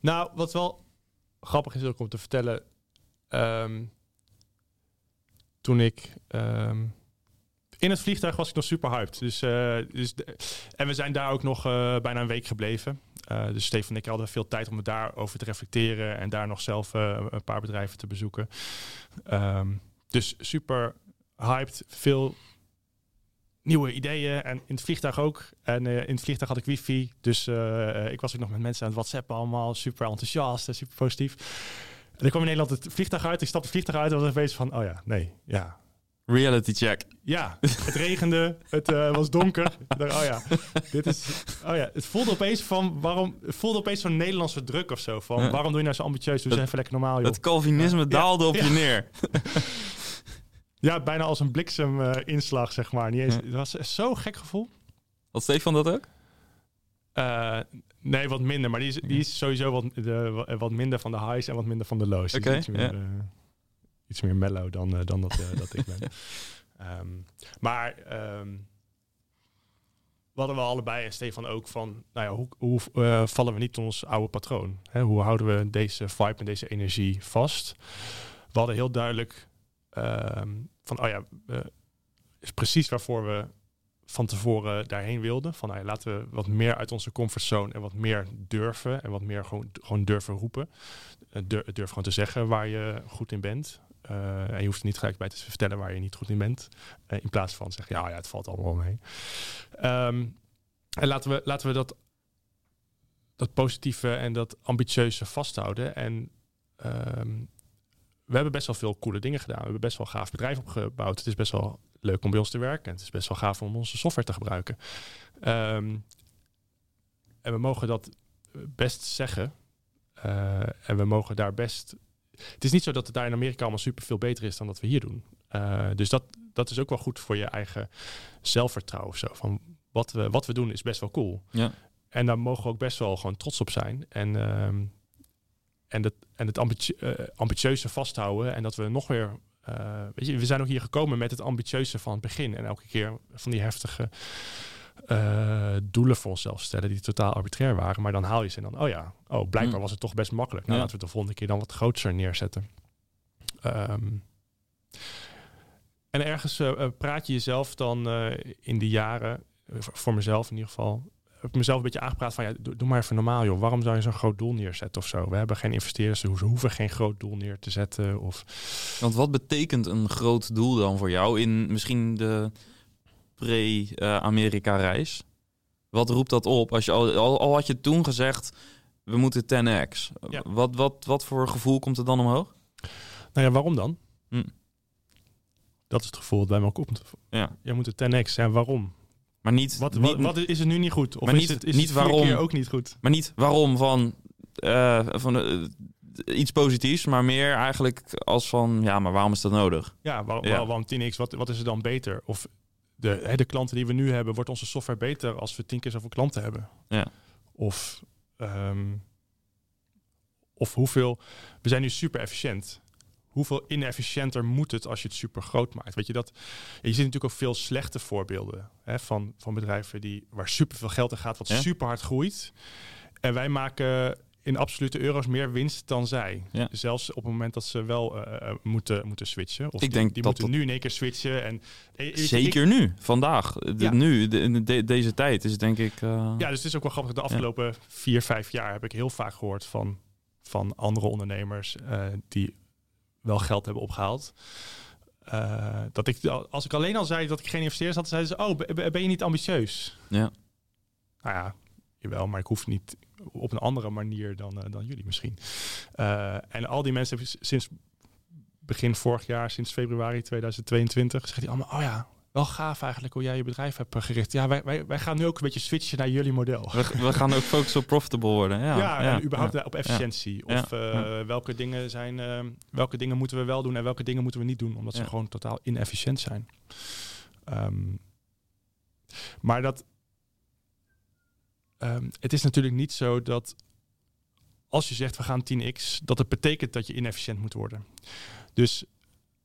nou, wat wel grappig is ook om te vertellen. ehm, toen ik ehm, in het vliegtuig was ik nog super hyped. Dus, eh, dus de- en we zijn daar ook nog eh, bijna een week gebleven. Eh, dus Stefan en ik hadden veel tijd om het daarover te reflecteren en daar nog zelf eh, een paar bedrijven te bezoeken. Ehm, dus super hyped, veel nieuwe ideeën en in het vliegtuig ook. En eh, in het vliegtuig had ik wifi, dus ik was ook nog met mensen aan het whatsappen allemaal, super enthousiast en super positief. En ik kwam in Nederland het vliegtuig uit, ik stapte het vliegtuig uit en was even van, oh ja, nee, ja, Reality check. ja, het regende, het eh, was donker. Oh ja, dit is. Oh ja, het voelde opeens van waarom. Het voelde opeens zo'n Nederlandse druk of zo. Van Ja. waarom doe je nou zo ambitieus? Doe eens Dat- even lekker normaal, joh. Het Calvinisme Ja. daalde op je neer. Ja, bijna als een blikseminslag, inslag zeg maar. Niet eens. Het was zo gek gevoel. Had Stefan dat ook? Eh, nee, wat minder. Maar die is, die is sowieso wat, de, wat minder van de highs en wat minder van de lows. Oké, iets meer mellow dan, eh, dan dat, eh, dat ik ben. Ehm, maar ehm, we hadden we allebei en Stefan ook van, nou ja, hoe, hoe eh, vallen we niet in ons oude patroon? Hè? Hoe houden we deze vibe en deze energie vast? We hadden heel duidelijk ehm, van, oh ja, is precies waarvoor we van tevoren daarheen wilden. Van nou ja, laten we wat meer uit onze comfortzone en wat meer durven en wat meer gewoon, gewoon durven roepen. Durf, durf gewoon te zeggen waar je goed in bent. Eh, en je hoeft er niet gelijk bij te vertellen waar je niet goed in bent. Eh, in plaats van zeggen, ja, ja, het valt allemaal mee. Ehm, en laten we, laten we dat, dat positieve en dat ambitieuze vasthouden. En ehm, we hebben best wel veel coole dingen gedaan. We hebben best wel gaaf bedrijf opgebouwd. Het is best wel leuk om bij ons te werken. En het is best wel gaaf om onze software te gebruiken. Ehm, en we mogen dat best zeggen. Eh, en we mogen daar best. Het is niet zo dat het daar in Amerika allemaal super veel beter is dan dat we hier doen. Eh, dus dat, dat is ook wel goed voor je eigen zelfvertrouwen. of Zo. Van wat, we, wat we doen is best wel cool. Ja. En daar mogen we ook best wel gewoon trots op zijn. En, ehm, en, dat, en het ambitie, eh, ambitieuze vasthouden. En dat we nog weer. eh, weet je, we zijn ook hier gekomen met het ambitieuze van het begin. En elke keer van die heftige eh, doelen voor onszelf stellen die totaal arbitrair waren. Maar dan haal je ze en dan, oh ja, oh, blijkbaar Mm. was het toch best makkelijk. Nou, Ja. laten we het de volgende keer dan wat groter neerzetten. Ehm, en ergens eh, eh, praat je jezelf dan in die jaren, voor- mezelf in ieder geval, heb ik mezelf een beetje aangepraat van ja, doe, doe maar even normaal joh. Waarom zou je zo'n groot doel neerzetten of zo? We hebben geen investeerders, dus we hoeven geen groot doel neer te zetten. Of Want wat betekent een groot doel dan voor jou in misschien de pre-Amerika-reis? Wat roept dat op? Als je al, al, al had je toen gezegd, we moeten 10x. Ja. Wat, wat, wat voor gevoel komt er dan omhoog? nou ja, waarom dan? Hm. Dat is het gevoel dat bij me ook komt. Ja. Jij moet het 10x. En waarom? Maar niet, Wat, niet, wat, wat is het nu niet goed? Of Maar is niet- het, is niet het waarom. keer ook niet goed? maar niet waarom van, eh, van eh, iets positiefs, maar meer eigenlijk als van, ja, maar waarom is dat nodig? Ja, waar, Ja. waar- waarom 10x? Wat, wat is er dan beter? Of de, de klanten die we nu hebben, wordt onze software beter als we tien keer zoveel klanten hebben? Ja. Of, ehm, of hoeveel... We zijn nu super efficiënt. Hoeveel inefficiënter moet het als je het super groot maakt? Weet je dat? Je ziet natuurlijk ook veel slechte voorbeelden hè, van, van bedrijven die, waar super veel geld in gaat, wat Ja. super hard groeit. En wij maken in absolute euro's meer winst dan zij. Ja. Zelfs op het moment dat ze wel eh, eh, moeten, moeten switchen. Of Ik die, denk die dat moeten nu in één keer switchen. En, eh, Zeker ik- nu, vandaag, de, Ja. nu, de, de- deze tijd is denk ik... eh, ja, dus het is ook wel grappig. De afgelopen vier, vijf jaar heb ik heel vaak gehoord van, van andere ondernemers eh, die wel geld hebben opgehaald. Eh, dat ik, als ik alleen al zei dat ik geen investeerders had, zeiden ze: Oh, ben ben je niet ambitieus? Ja. Nou ja, jawel, maar ik hoef niet op een andere manier dan, eh, dan jullie misschien. Eh, en al die mensen sinds begin vorig jaar, sinds februari 2022, zeggen die allemaal: Oh ja, wel gaaf eigenlijk hoe jij je bedrijf hebt gericht. Ja, wij, wij, wij gaan nu ook een beetje switchen naar jullie model. We, we gaan ook focussen op profitable worden. Ja, Ja, ja, en überhaupt ja. op efficiëntie. Of eh, welke dingen zijn, eh, welke dingen moeten we wel doen en welke dingen moeten we niet doen, omdat ze gewoon totaal inefficiënt zijn. Ehm, maar dat, ehm, het is natuurlijk niet zo dat als je zegt we gaan 10x, dat het betekent dat je inefficiënt moet worden. Dus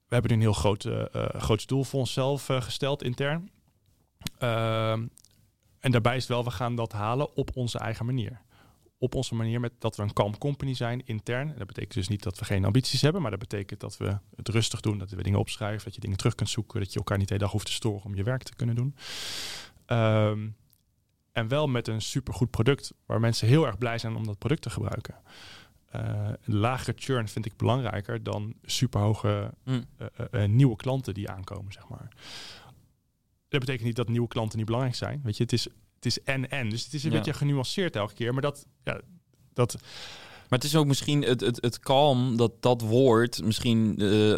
we hebben nu een heel groot, eh, eh, groot doel voor onszelf eh, gesteld intern. Ehm, en daarbij is wel, we gaan dat halen op onze eigen manier. op onze manier met dat we een calm company zijn intern. Dat betekent dus niet dat we geen ambities hebben, maar dat betekent dat we het rustig doen, dat we dingen opschrijven, dat je dingen terug kunt zoeken, dat je elkaar niet de hele dag hoeft te storen om je werk te kunnen doen. Ehm, en wel met een supergoed product waar mensen heel erg blij zijn om dat product te gebruiken. Uh, een lagere churn vind ik belangrijker dan superhoge Mm. uh, nieuwe klanten die aankomen, zeg maar. Dat betekent niet dat nieuwe klanten niet belangrijk zijn. Weet je, het is, het is en-en. Dus het is een Ja. beetje genuanceerd elke keer. Maar dat, ja, dat Maar het is ook misschien het, het, het kalm dat dat woord misschien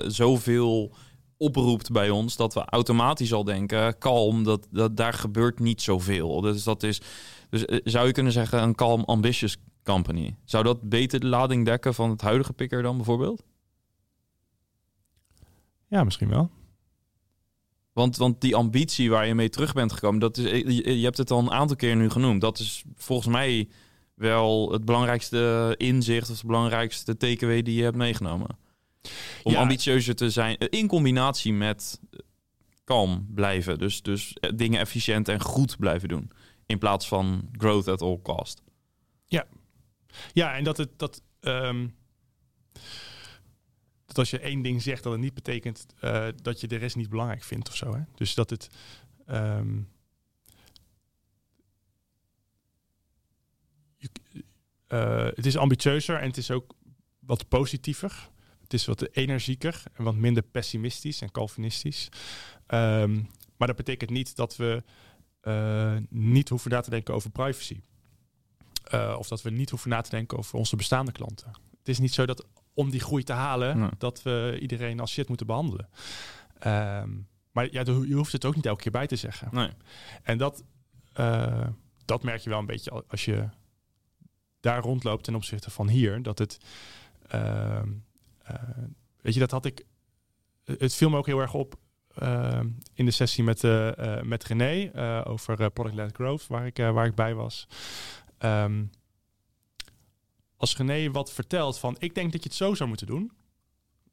zoveel oproept bij ons dat we automatisch al denken kalm dat, dat daar gebeurt niet zoveel. Dus dat is dus eh, zou je kunnen zeggen een calm ambitious company. Zou dat beter de lading dekken van het huidige picker dan bijvoorbeeld? ja, misschien wel. Want, want die ambitie waar je mee terug bent gekomen, dat is, je, je hebt het al een aantal keer nu genoemd. Dat is volgens mij wel het belangrijkste inzicht of de belangrijkste takeaway die je hebt meegenomen. Om Ja. ambitieuzer te zijn, eh, in combinatie met eh, kalm blijven. Dus, dus eh, dingen efficiënt en goed blijven doen. In plaats van growth at all cost. Ja, en dat het dat, ehm, dat als je één ding zegt, dat het niet betekent dat je de rest niet belangrijk vindt of zo. Hè? Dus dat het. ehm, eh, het is ambitieuzer en het is ook wat positiever. Het is wat energieker en wat minder pessimistisch en calvinistisch. Ehm, maar dat betekent niet dat we eh, niet hoeven na te denken over privacy. Uh, of dat we niet hoeven na te denken over onze bestaande klanten. Het is niet zo dat om die groei te halen, Nee. dat we iedereen als shit moeten behandelen. Ehm, maar ja, je hoeft het ook niet elke keer bij te zeggen. Nee. En dat, eh, dat merk je wel een beetje al- als je daar rondloopt ten opzichte van hier. Dat het, ehm, eh, weet je, dat had ik, het viel me ook heel erg op ehm, in de sessie met, eh, eh, met René eh, over eh, product-led growth, waar ik, eh, waar ik bij was. Ehm, als René wat vertelt van, ik denk dat je het zo zou moeten doen.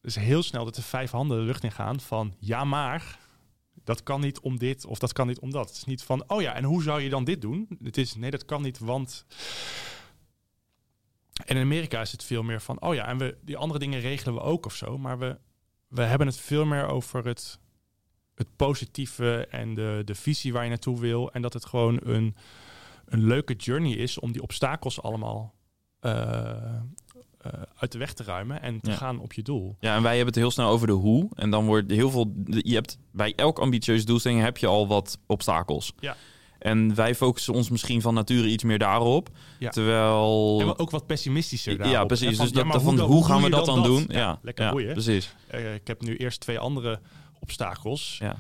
Dus heel snel dat er vijf handen de lucht in gaan van, ja maar, dat kan niet om dit of dat kan niet om dat. Het is niet van, oh ja, en hoe zou je dan dit doen? Het is, nee, dat kan niet, want... En in Amerika is het veel meer van, oh ja, en we, die andere dingen regelen we ook of zo. Maar we, we hebben het veel meer over het, het positieve en de, de visie waar je naartoe wil. En dat het gewoon een, een leuke journey is om die obstakels allemaal eh, eh, uit de weg te ruimen en te Ja. gaan op je doel. Ja, en wij hebben het heel snel over de hoe. En dan wordt heel veel. Je hebt bij elk ambitieuze doelstelling heb je al wat obstakels. Ja. En wij focussen ons misschien van nature iets meer daarop. Ja. Terwijl. En ook wat pessimistischer daarop. ja, hè, precies. van, dus ja, dat, van hoe, gaan we dat dan, doen? Ja, lekker ja, boeien. precies. Eh, ik heb nu eerst twee andere obstakels. Ja.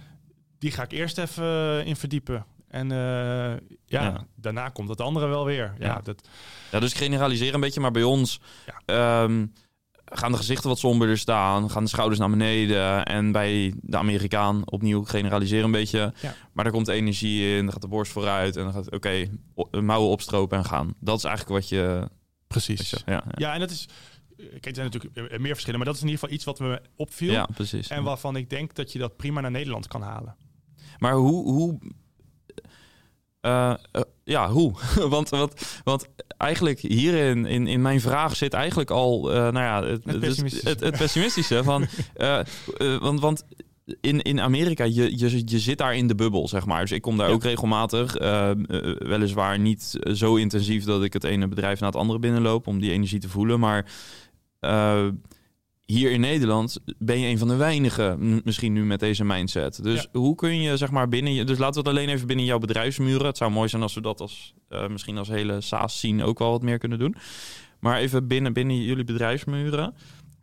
Die ga ik eerst even in verdiepen. En eh, ja, Ja. daarna komt het andere wel weer. Ja, Ja. dat, Ja, dus generaliseer een beetje, maar bij ons Ja. ehm, gaan de gezichten wat somberder staan, gaan de schouders naar beneden. En bij de Amerikaan opnieuw generaliseren een beetje. Ja. Maar er komt energie in, dan gaat de borst vooruit en dan gaat oké, mouwen opstropen en gaan. Dat is eigenlijk wat je. wat precies. je- ja, ja. Ja, en dat is... Kijk, er zijn natuurlijk meer verschillen, maar dat is in ieder geval iets wat me opviel. ja, precies. En waarvan ik denk dat je dat prima naar Nederland kan halen. Maar hoe. hoe eh, eh, ja, hoe? want, want, want eigenlijk hierin, in, in mijn vraag zit eigenlijk al, eh, nou ja, het, Het pessimistische. het, het pessimistische van, want, want in, in Amerika, je, je, je zit daar in de bubbel, zeg maar. Dus ik kom daar Ja. ook regelmatig, weliswaar niet zo intensief dat ik het ene bedrijf na het andere binnenloop om die energie te voelen, maar hier in Nederland ben je een van de weinigen, misschien nu met deze mindset. Dus hoe kun je, zeg maar, binnen je... Dus laten we het alleen even binnen jouw bedrijfsmuren. Het zou mooi zijn als we dat als, eh, misschien als hele SaaS zien ook wel wat meer kunnen doen. Maar even binnen, binnen jullie bedrijfsmuren.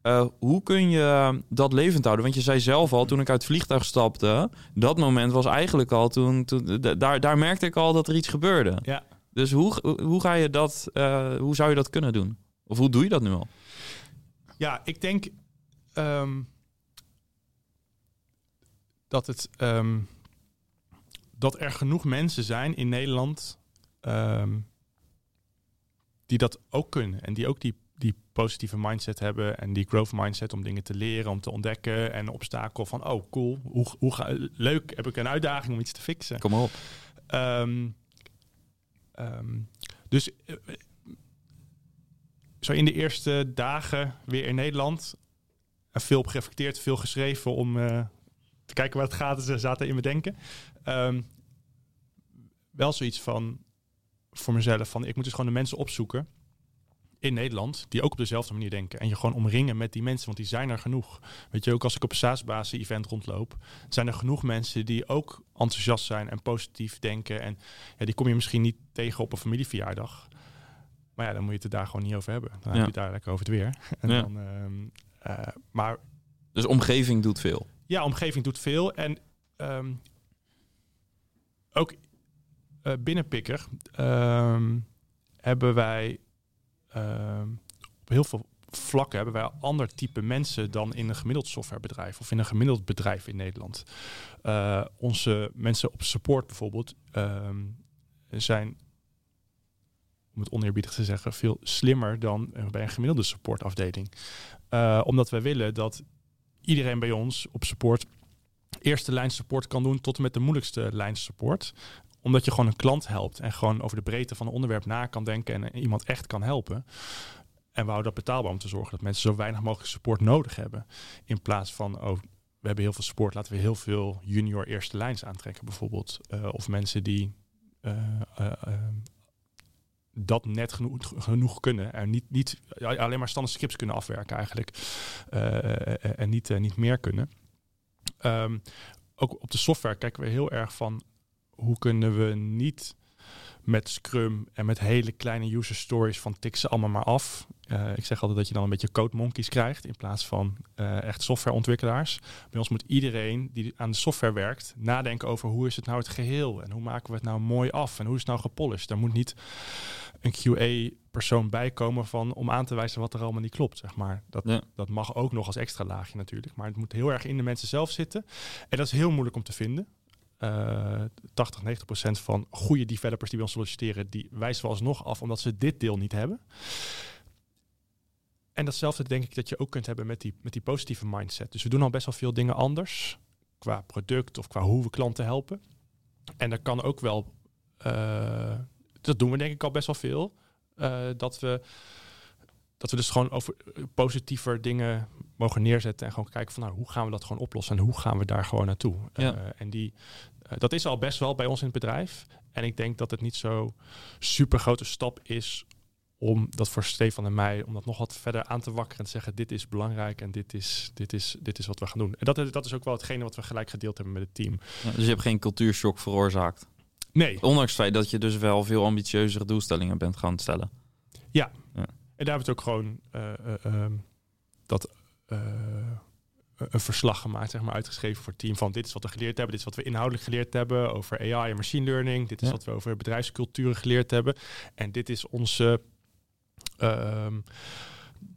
eh, hoe kun je dat levend houden? Want je zei zelf al, toen ik uit het vliegtuig stapte... dat moment was eigenlijk al toen... toen daar, daar merkte ik al dat er iets gebeurde. Ja. Dus hoe, hoe ga je dat... eh, hoe zou je dat kunnen doen? Of hoe doe je dat nu al? Ja, ik denk ehm, dat het ehm, dat er genoeg mensen zijn in Nederland ehm, die dat ook kunnen en die ook die, die positieve mindset hebben en die growth mindset om dingen te leren, om te ontdekken en obstakel van oh cool, hoe, hoe ga, leuk heb ik een uitdaging om iets te fixen. Kom op. Dus eh, zo in de eerste dagen weer in Nederland. En veel op gereflecteerd, veel geschreven om eh, te kijken waar het gaat. Ze zaten in mijn denken. Ehm, wel zoiets van voor mezelf van ik moet dus gewoon de mensen opzoeken in Nederland die ook op dezelfde manier denken en je gewoon omringen met die mensen, want die zijn er genoeg. Weet je ook als ik op een SaaS-basis event rondloop, zijn er genoeg mensen die ook enthousiast zijn en positief denken en ja, die kom je misschien niet tegen op een familieverjaardag. Maar ja, dan moet je het er daar gewoon niet over hebben. Dan heb je het daar lekker over het weer. En Ja. dan, ehm, eh, maar Dus omgeving doet veel. ja, omgeving doet veel. En ehm, ook eh, binnen Pikker ehm, hebben wij ehm, op heel veel vlakken hebben wij ander type mensen dan in een gemiddeld softwarebedrijf of in een gemiddeld bedrijf in Nederland. Eh, onze mensen op support bijvoorbeeld zijn, om het oneerbiedig te zeggen, veel slimmer dan eh, bij een gemiddelde supportafdeling. Eh, omdat wij willen dat iedereen bij ons op support eerste lijn support kan doen tot en met de moeilijkste lijn support. Omdat je gewoon een klant helpt en gewoon over de breedte van een onderwerp na kan denken en iemand echt kan helpen. En we houden dat betaalbaar om te zorgen dat mensen zo weinig mogelijk support nodig hebben. In plaats van, oh, we hebben heel veel support, laten we heel veel junior eerste lijns aantrekken bijvoorbeeld. Eh, of mensen die eh, eh, eh, dat net genoeg, genoeg kunnen. En niet, niet alleen maar standaard scripts kunnen afwerken eigenlijk. Eh, en niet, eh, niet meer kunnen. Ehm, ook op de software kijken we heel erg van hoe kunnen we niet met Scrum en met hele kleine user stories van tik ze allemaal maar af. Eh, ik zeg altijd dat je dan een beetje code monkeys krijgt in plaats van eh, echt softwareontwikkelaars. Bij ons moet iedereen die aan de software werkt nadenken over hoe is het nou het geheel en hoe maken we het nou mooi af en hoe is het nou gepolished. Daar moet niet een QA-persoon bij komen van om aan te wijzen wat er allemaal niet klopt. Zeg maar. dat, Ja. dat mag ook nog als extra laagje natuurlijk, maar het moet heel erg in de mensen zelf zitten. En dat is heel moeilijk om te vinden. Eh 80, 90 procent van goede developers die bij ons solliciteren, die wijzen we alsnog af omdat ze dit deel niet hebben. En datzelfde denk ik dat je ook kunt hebben met die, met die positieve mindset. Dus we doen al best wel veel dingen anders qua product of qua hoe we klanten helpen. En dat kan ook wel, eh, dat doen we denk ik al best wel veel, eh, dat we dat we dus gewoon over eh, positiever dingen mogen neerzetten en gewoon kijken van nou hoe gaan we dat gewoon oplossen en hoe gaan we daar gewoon naartoe. Ja. Eh, en die, eh, dat is al best wel bij ons in het bedrijf. En ik denk dat het niet zo super grote stap is om dat voor Stefan en mij, om dat nog wat verder aan te wakkeren en te zeggen, dit is belangrijk en dit is, dit is, dit is wat we gaan doen. En dat, is- dat is ook wel hetgene wat we gelijk gedeeld hebben met het team. Ja, dus je hebt geen cultuurshock veroorzaakt. Nee, Ondanks het feit dat je dus wel veel ambitieuzere doelstellingen bent gaan stellen. En daar hebben we het ook gewoon eh, eh, ehm, dat eh, een verslag gemaakt, zeg maar, uitgeschreven voor het team van dit is wat we geleerd hebben, dit is wat we inhoudelijk geleerd hebben over AI en machine learning, dit is Ja. wat we over bedrijfsculturen geleerd hebben en dit is onze ehm,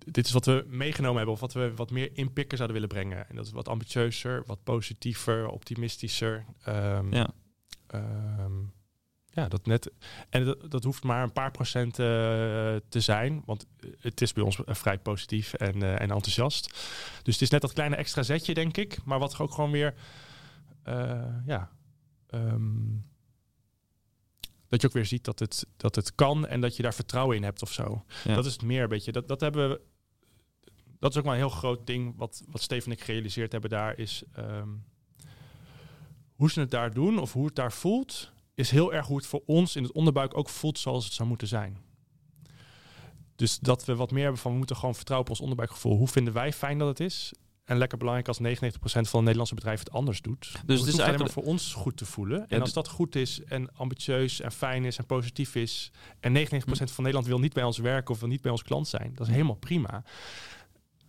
dit is wat we meegenomen hebben of wat we wat meer inpikken zouden willen brengen. En dat is wat ambitieuzer, wat positiever, optimistischer. Ehm, Ja. Ja, dat net. En dat, dat hoeft maar een paar procent eh, te zijn. Want het is bij ons eh, vrij positief en, eh, en enthousiast. Dus het is net dat kleine extra zetje, denk ik. Maar wat ook gewoon weer. eh, ja. ehm, dat je ook weer ziet dat het, dat het kan en dat je daar vertrouwen in hebt of zo. Ja. Dat is het meer een beetje. Dat, dat hebben we. Dat is ook wel een heel groot ding. Wat, wat Steven en ik gerealiseerd hebben daar is. ehm, hoe ze het daar doen of hoe het daar voelt, is heel erg hoe het voor ons in het onderbuik ook voelt zoals het zou moeten zijn. Dus dat we wat meer hebben van we moeten gewoon vertrouwen op ons onderbuikgevoel. Hoe vinden wij fijn dat het is? En lekker belangrijk als 99% van de Nederlandse bedrijven het anders doet. Dus het, is hoeft alleen maar eigenlijk- voor ons goed te voelen. en als dat goed is en ambitieus en fijn is en positief is. En 99% van Nederland wil niet bij ons werken of wil niet bij ons klant zijn. Dat is helemaal prima.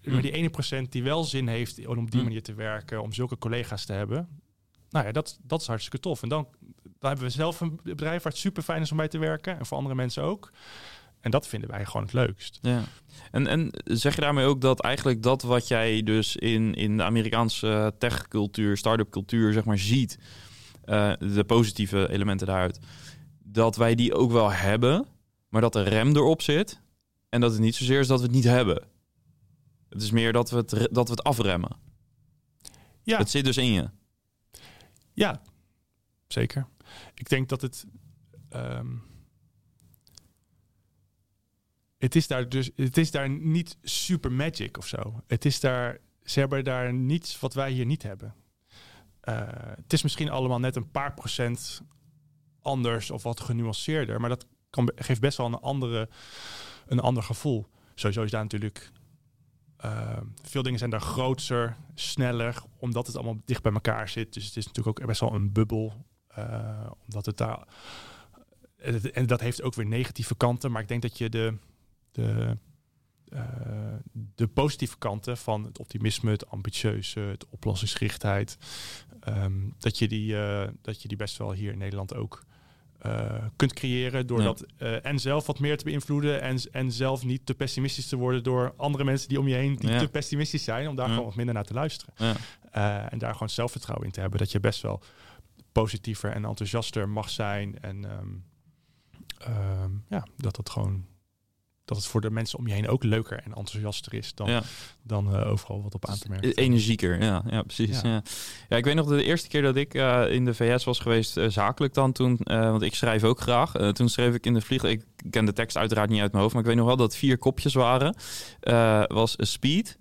Maar die 1% die wel zin heeft om op die Mm. manier te werken, om zulke collega's te hebben. Nou ja, dat, dat is hartstikke tof. En dan, dan hebben we zelf een bedrijf waar het super fijn is om bij te werken. En voor andere mensen ook. En dat vinden wij gewoon het leukst. Ja. En, en zeg je daarmee ook dat eigenlijk dat wat jij dus in, in de Amerikaanse techcultuur, start-up cultuur, zeg maar, ziet, eh, de positieve elementen daaruit, dat wij die ook wel hebben, maar dat de rem erop zit en dat het niet zozeer is dat we het niet hebben. Het is meer dat we het, dat we het afremmen. Ja, Het zit dus in je. Ja zeker. Ik denk dat het. ehm, het is daar dus, het is daar niet super magic of zo. Het is daar, ze hebben daar niets wat wij hier niet hebben. Uh, het is misschien allemaal net een paar procent anders of wat genuanceerder, maar dat kan, geeft best wel een, andere, een ander gevoel. Sowieso is daar natuurlijk uh, veel dingen zijn daar groter, sneller, omdat het allemaal dicht bij elkaar zit. Dus het is natuurlijk ook best wel een bubbel, uh, omdat het daar en dat heeft ook weer negatieve kanten, maar ik denk dat je de de, uh, de positieve kanten van het optimisme, het ambitieuze, het oplossingsgerichtheid, um, dat, je die, dat je die best wel hier in Nederland ook uh, kunt creëren. Door dat en zelf wat meer te beïnvloeden en, en zelf niet te pessimistisch te worden door andere mensen die om je heen die ja. te pessimistisch zijn, om daar ja. gewoon wat minder naar te luisteren. en daar gewoon zelfvertrouwen in te hebben. Dat je best wel positiever en enthousiaster mag zijn. En um, um, ja, dat dat gewoon dat het voor de mensen om je heen ook leuker en enthousiaster is dan, dan uh, overal wat op aan te merken. Energieker, ja, ja precies. Ja. ja. ik weet nog de eerste keer dat ik uh, in de VS was geweest, uh, zakelijk dan toen, want ik schrijf ook graag. toen schreef ik in de vlieg, ik ken de tekst uiteraard niet uit mijn hoofd, maar ik weet nog wel dat vier kopjes waren. was speed,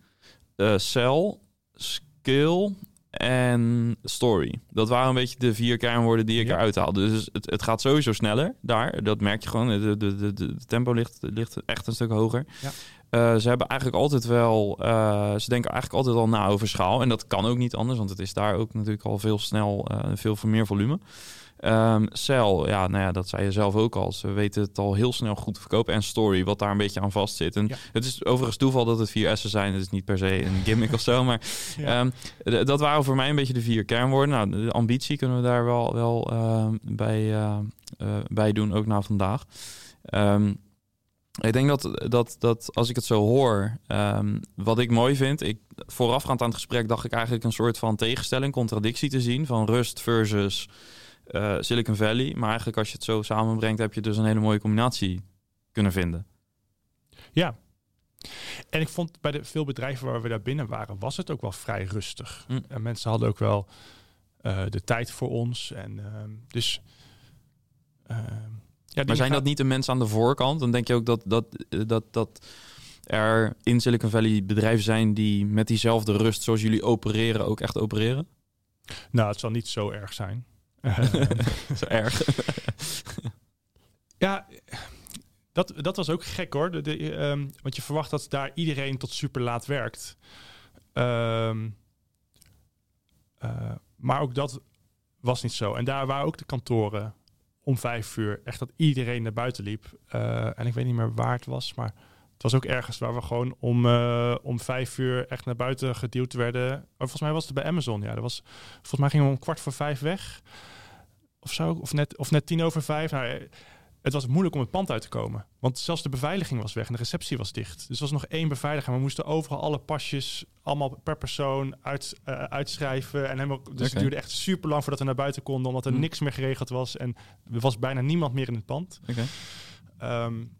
cell, skill en story. Dat waren een beetje de vier kernwoorden die ik eruit haalde. Dus het, het gaat sowieso sneller daar. Dat merk je gewoon. De, de, de, de tempo ligt, ligt echt een stuk hoger. Ja. Uh, ze hebben eigenlijk altijd wel... Uh, ze denken eigenlijk altijd al na over schaal. En dat kan ook niet anders, want het is daar ook natuurlijk al veel snel... Uh, veel meer volume. Um, Cell, ja, nou ja, dat zei je zelf ook al. Ze weten het al heel snel goed te verkopen. En Story, wat daar een beetje aan vast zit. En het is overigens toeval dat het vier S'en zijn. Het is niet per se een gimmick of zo. Maar ja. um, dat waren voor mij een beetje de vier kernwoorden. Nou, de ambitie kunnen we daar wel, wel uh, bij, uh, bij doen, ook na vandaag. Um, ik denk dat, dat, dat als ik het zo hoor, um, wat ik mooi vind, ik, voorafgaand aan het gesprek dacht ik eigenlijk een soort van tegenstelling, contradictie te zien van rust versus uh, Silicon Valley. Maar eigenlijk als je het zo samenbrengt, heb je dus een hele mooie combinatie kunnen vinden. Ja. En ik vond bij de veel bedrijven waar we daar binnen waren, was het ook wel vrij rustig. Mm. En mensen hadden ook wel uh, de tijd voor ons. En uh, dus. ja, maar zijn dat niet de mensen aan de voorkant? Dan denk je ook dat, dat, dat, dat er in Silicon Valley bedrijven zijn die met diezelfde rust zoals jullie opereren ook echt opereren? Nou, het zal niet zo erg zijn. Zo erg. ja, dat, dat was ook gek hoor. Um, want je verwacht dat daar iedereen tot super laat werkt. Um, uh, maar ook dat was niet zo. En daar waren ook de kantoren om vijf uur. Echt dat iedereen naar buiten liep. Uh, en ik weet niet meer waar het was, maar het was ook ergens waar we gewoon om, uh, om vijf uur echt naar buiten geduwd werden. Maar volgens mij was het bij Amazon. Ja, dat was, volgens mij gingen we om kwart voor vijf weg. Of zo. Of net, of net tien over vijf. Nou, het was moeilijk om het pand uit te komen. Want zelfs de beveiliging was weg en de receptie was dicht. Dus er was nog één beveiliger. We moesten overal alle pasjes, allemaal per persoon, uit, uh, uitschrijven. En helemaal, dus okay. het duurde echt super lang voordat we naar buiten konden, omdat er hm. niks meer geregeld was. En er was bijna niemand meer in het pand. Okay. Um,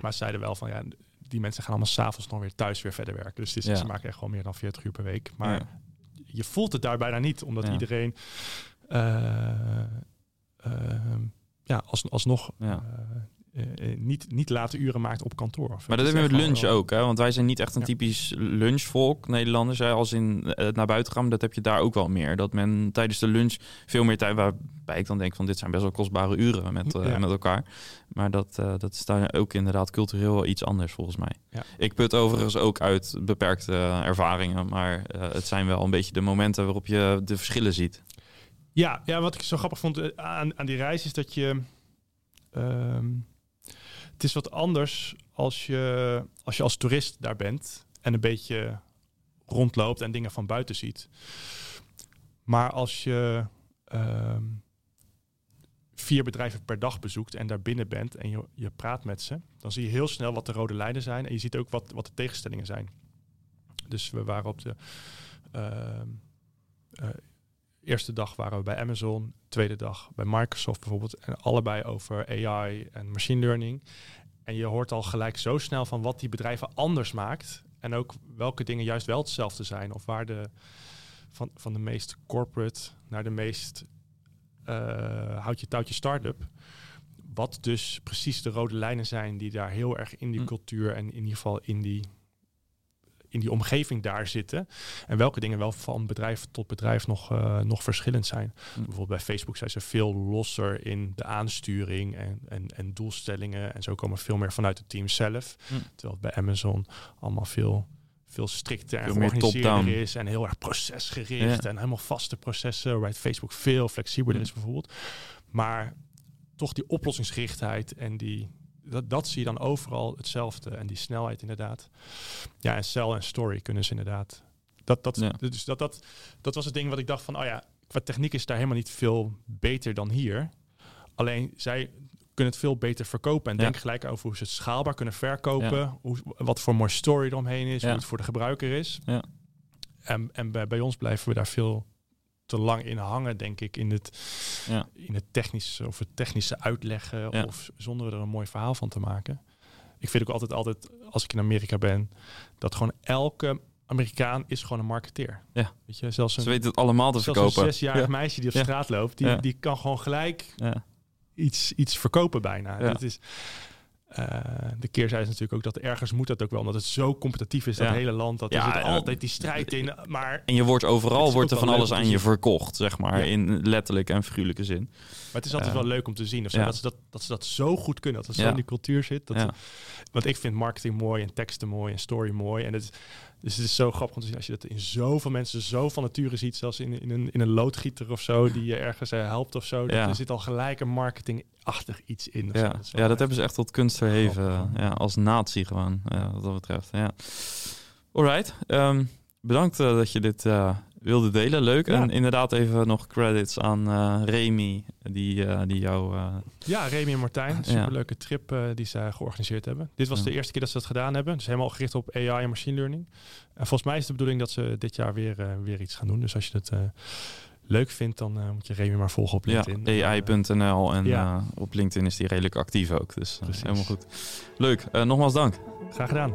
maar ze zeiden wel van ja, die mensen gaan allemaal s'avonds nog weer thuis weer verder werken. Dus is, ja. ze maken echt gewoon meer dan 40 uur per week. Maar ja. je voelt het daar bijna niet, omdat ja. iedereen uh, uh, ja, als, alsnog ja. Uh, niet, niet late uren maakt op kantoor. Maar dat hebben we met lunch ook, hè? want wij zijn niet echt een typisch lunchvolk, Nederlanders. Hè? Als in het naar buiten gaan, dat heb je daar ook wel meer. Dat men tijdens de lunch veel meer tijd, waarbij ik dan denk van dit zijn best wel kostbare uren met, uh, ja. met elkaar. Maar dat, uh, dat is daar ook inderdaad cultureel wel iets anders volgens mij. Ja. Ik put overigens ook uit beperkte ervaringen, maar het zijn wel een beetje de momenten waarop je de verschillen ziet. Ja, ja, wat ik zo grappig vond aan, aan die reis is dat je. Um, het is wat anders als je, als je als toerist daar bent en een beetje rondloopt en dingen van buiten ziet. Maar als je um, vier bedrijven per dag bezoekt en daar binnen bent en je, je praat met ze, dan zie je heel snel wat de rode lijnen zijn en je ziet ook wat, wat de tegenstellingen zijn. Dus we waren op de. Uh, uh, eerste dag waren we bij Amazon, tweede dag bij Microsoft bijvoorbeeld. En allebei over AI en machine learning. En je hoort al gelijk zo snel van wat die bedrijven anders maakt. En ook welke dingen juist wel hetzelfde zijn. Of waar de van, van de meest corporate naar de meest uh, houd je touwtje start-up. wat dus precies de rode lijnen zijn die daar heel erg in die Hm. cultuur en in ieder geval in die, in die omgeving daar zitten. En welke dingen wel van bedrijf tot bedrijf nog, eh, nog verschillend zijn. Hm. Bijvoorbeeld bij Facebook zijn ze veel losser in de aansturing en, en, en doelstellingen. En zo komen veel meer vanuit het team zelf. Hm. Terwijl het bij Amazon allemaal veel, veel strikter en georganiseerder is. En heel erg procesgericht. Ja. En helemaal vaste processen. Waarbij Facebook veel flexibeler Hm. is bijvoorbeeld. Maar toch die oplossingsgerichtheid en die... Dat, dat zie je dan overal hetzelfde. En die snelheid inderdaad. Ja, en cell en story kunnen ze inderdaad. Dat, dat, Ja. dus dat, dat, dat was het ding wat ik dacht van... Oh ja, qua techniek is daar helemaal niet veel beter dan hier. Alleen zij kunnen het veel beter verkopen. En Ja. denk gelijk over hoe ze het schaalbaar kunnen verkopen. Hoe, wat voor mooi story eromheen is. Hoe het voor de gebruiker is. Ja. En, en bij, bij ons blijven we daar veel te lang in hangen, denk ik. In het, Ja. in het technische of het technische uitleggen. Ja. Of zonder er een mooi verhaal van te maken. Ik vind ook altijd, altijd, als ik in Amerika ben, dat gewoon elke Amerikaan is gewoon een marketeer. Ja. Weet je, zelfs een, Ze weten het allemaal te zelfs een verkopen. zesjarig Ja. meisje die op straat loopt, die, die kan gewoon gelijk Ja. iets, iets verkopen bijna. Dat is, eh, de keerzijde is natuurlijk ook dat ergens moet dat ook wel, omdat het zo competitief is, dat Ja. hele land. Dat Ja, er zit altijd die strijd in. Maar, En je wordt overal wordt er van alles aan je verkocht, zeg maar. Ja. In letterlijke en figuurlijke zin. maar het is altijd Eh, wel leuk om te zien. Of zo, dat, ze dat, dat ze dat zo goed kunnen, dat het zo in die cultuur zit. Dat. Want ik vind marketing mooi en teksten mooi en story mooi. En het, is- dus het is zo grappig om te zien als je dat in zoveel mensen zo van nature ziet. Zelfs in, in, een, in een loodgieter of zo, die je ergens eh, helpt of zo. Ja. Er zit al gelijk een marketingachtig iets in. Ja, Dat ja, dat hebben ze echt tot kunst verheven. Grappig. Ja, als natie gewoon, ja, wat dat betreft. Ja. Alright, ehm, bedankt eh, dat je dit eh, wilde delen. Leuk. Ja. En inderdaad even nog credits aan eh Remy, die, eh, die jou... eh, Ja, Remy en Martijn. Ja. Superleuke trip die zij georganiseerd hebben. Dit was Ja. de eerste keer dat ze dat gedaan hebben. Dus helemaal gericht op AI en machine learning. En volgens mij is de bedoeling dat ze dit jaar weer, weer iets gaan doen. Dus als je het leuk vindt, dan moet je Remy maar volgen op ja, LinkedIn. Eh, AI.nl en Ja. op LinkedIn is die redelijk actief ook. Dus helemaal goed. Leuk, nogmaals dank. graag gedaan.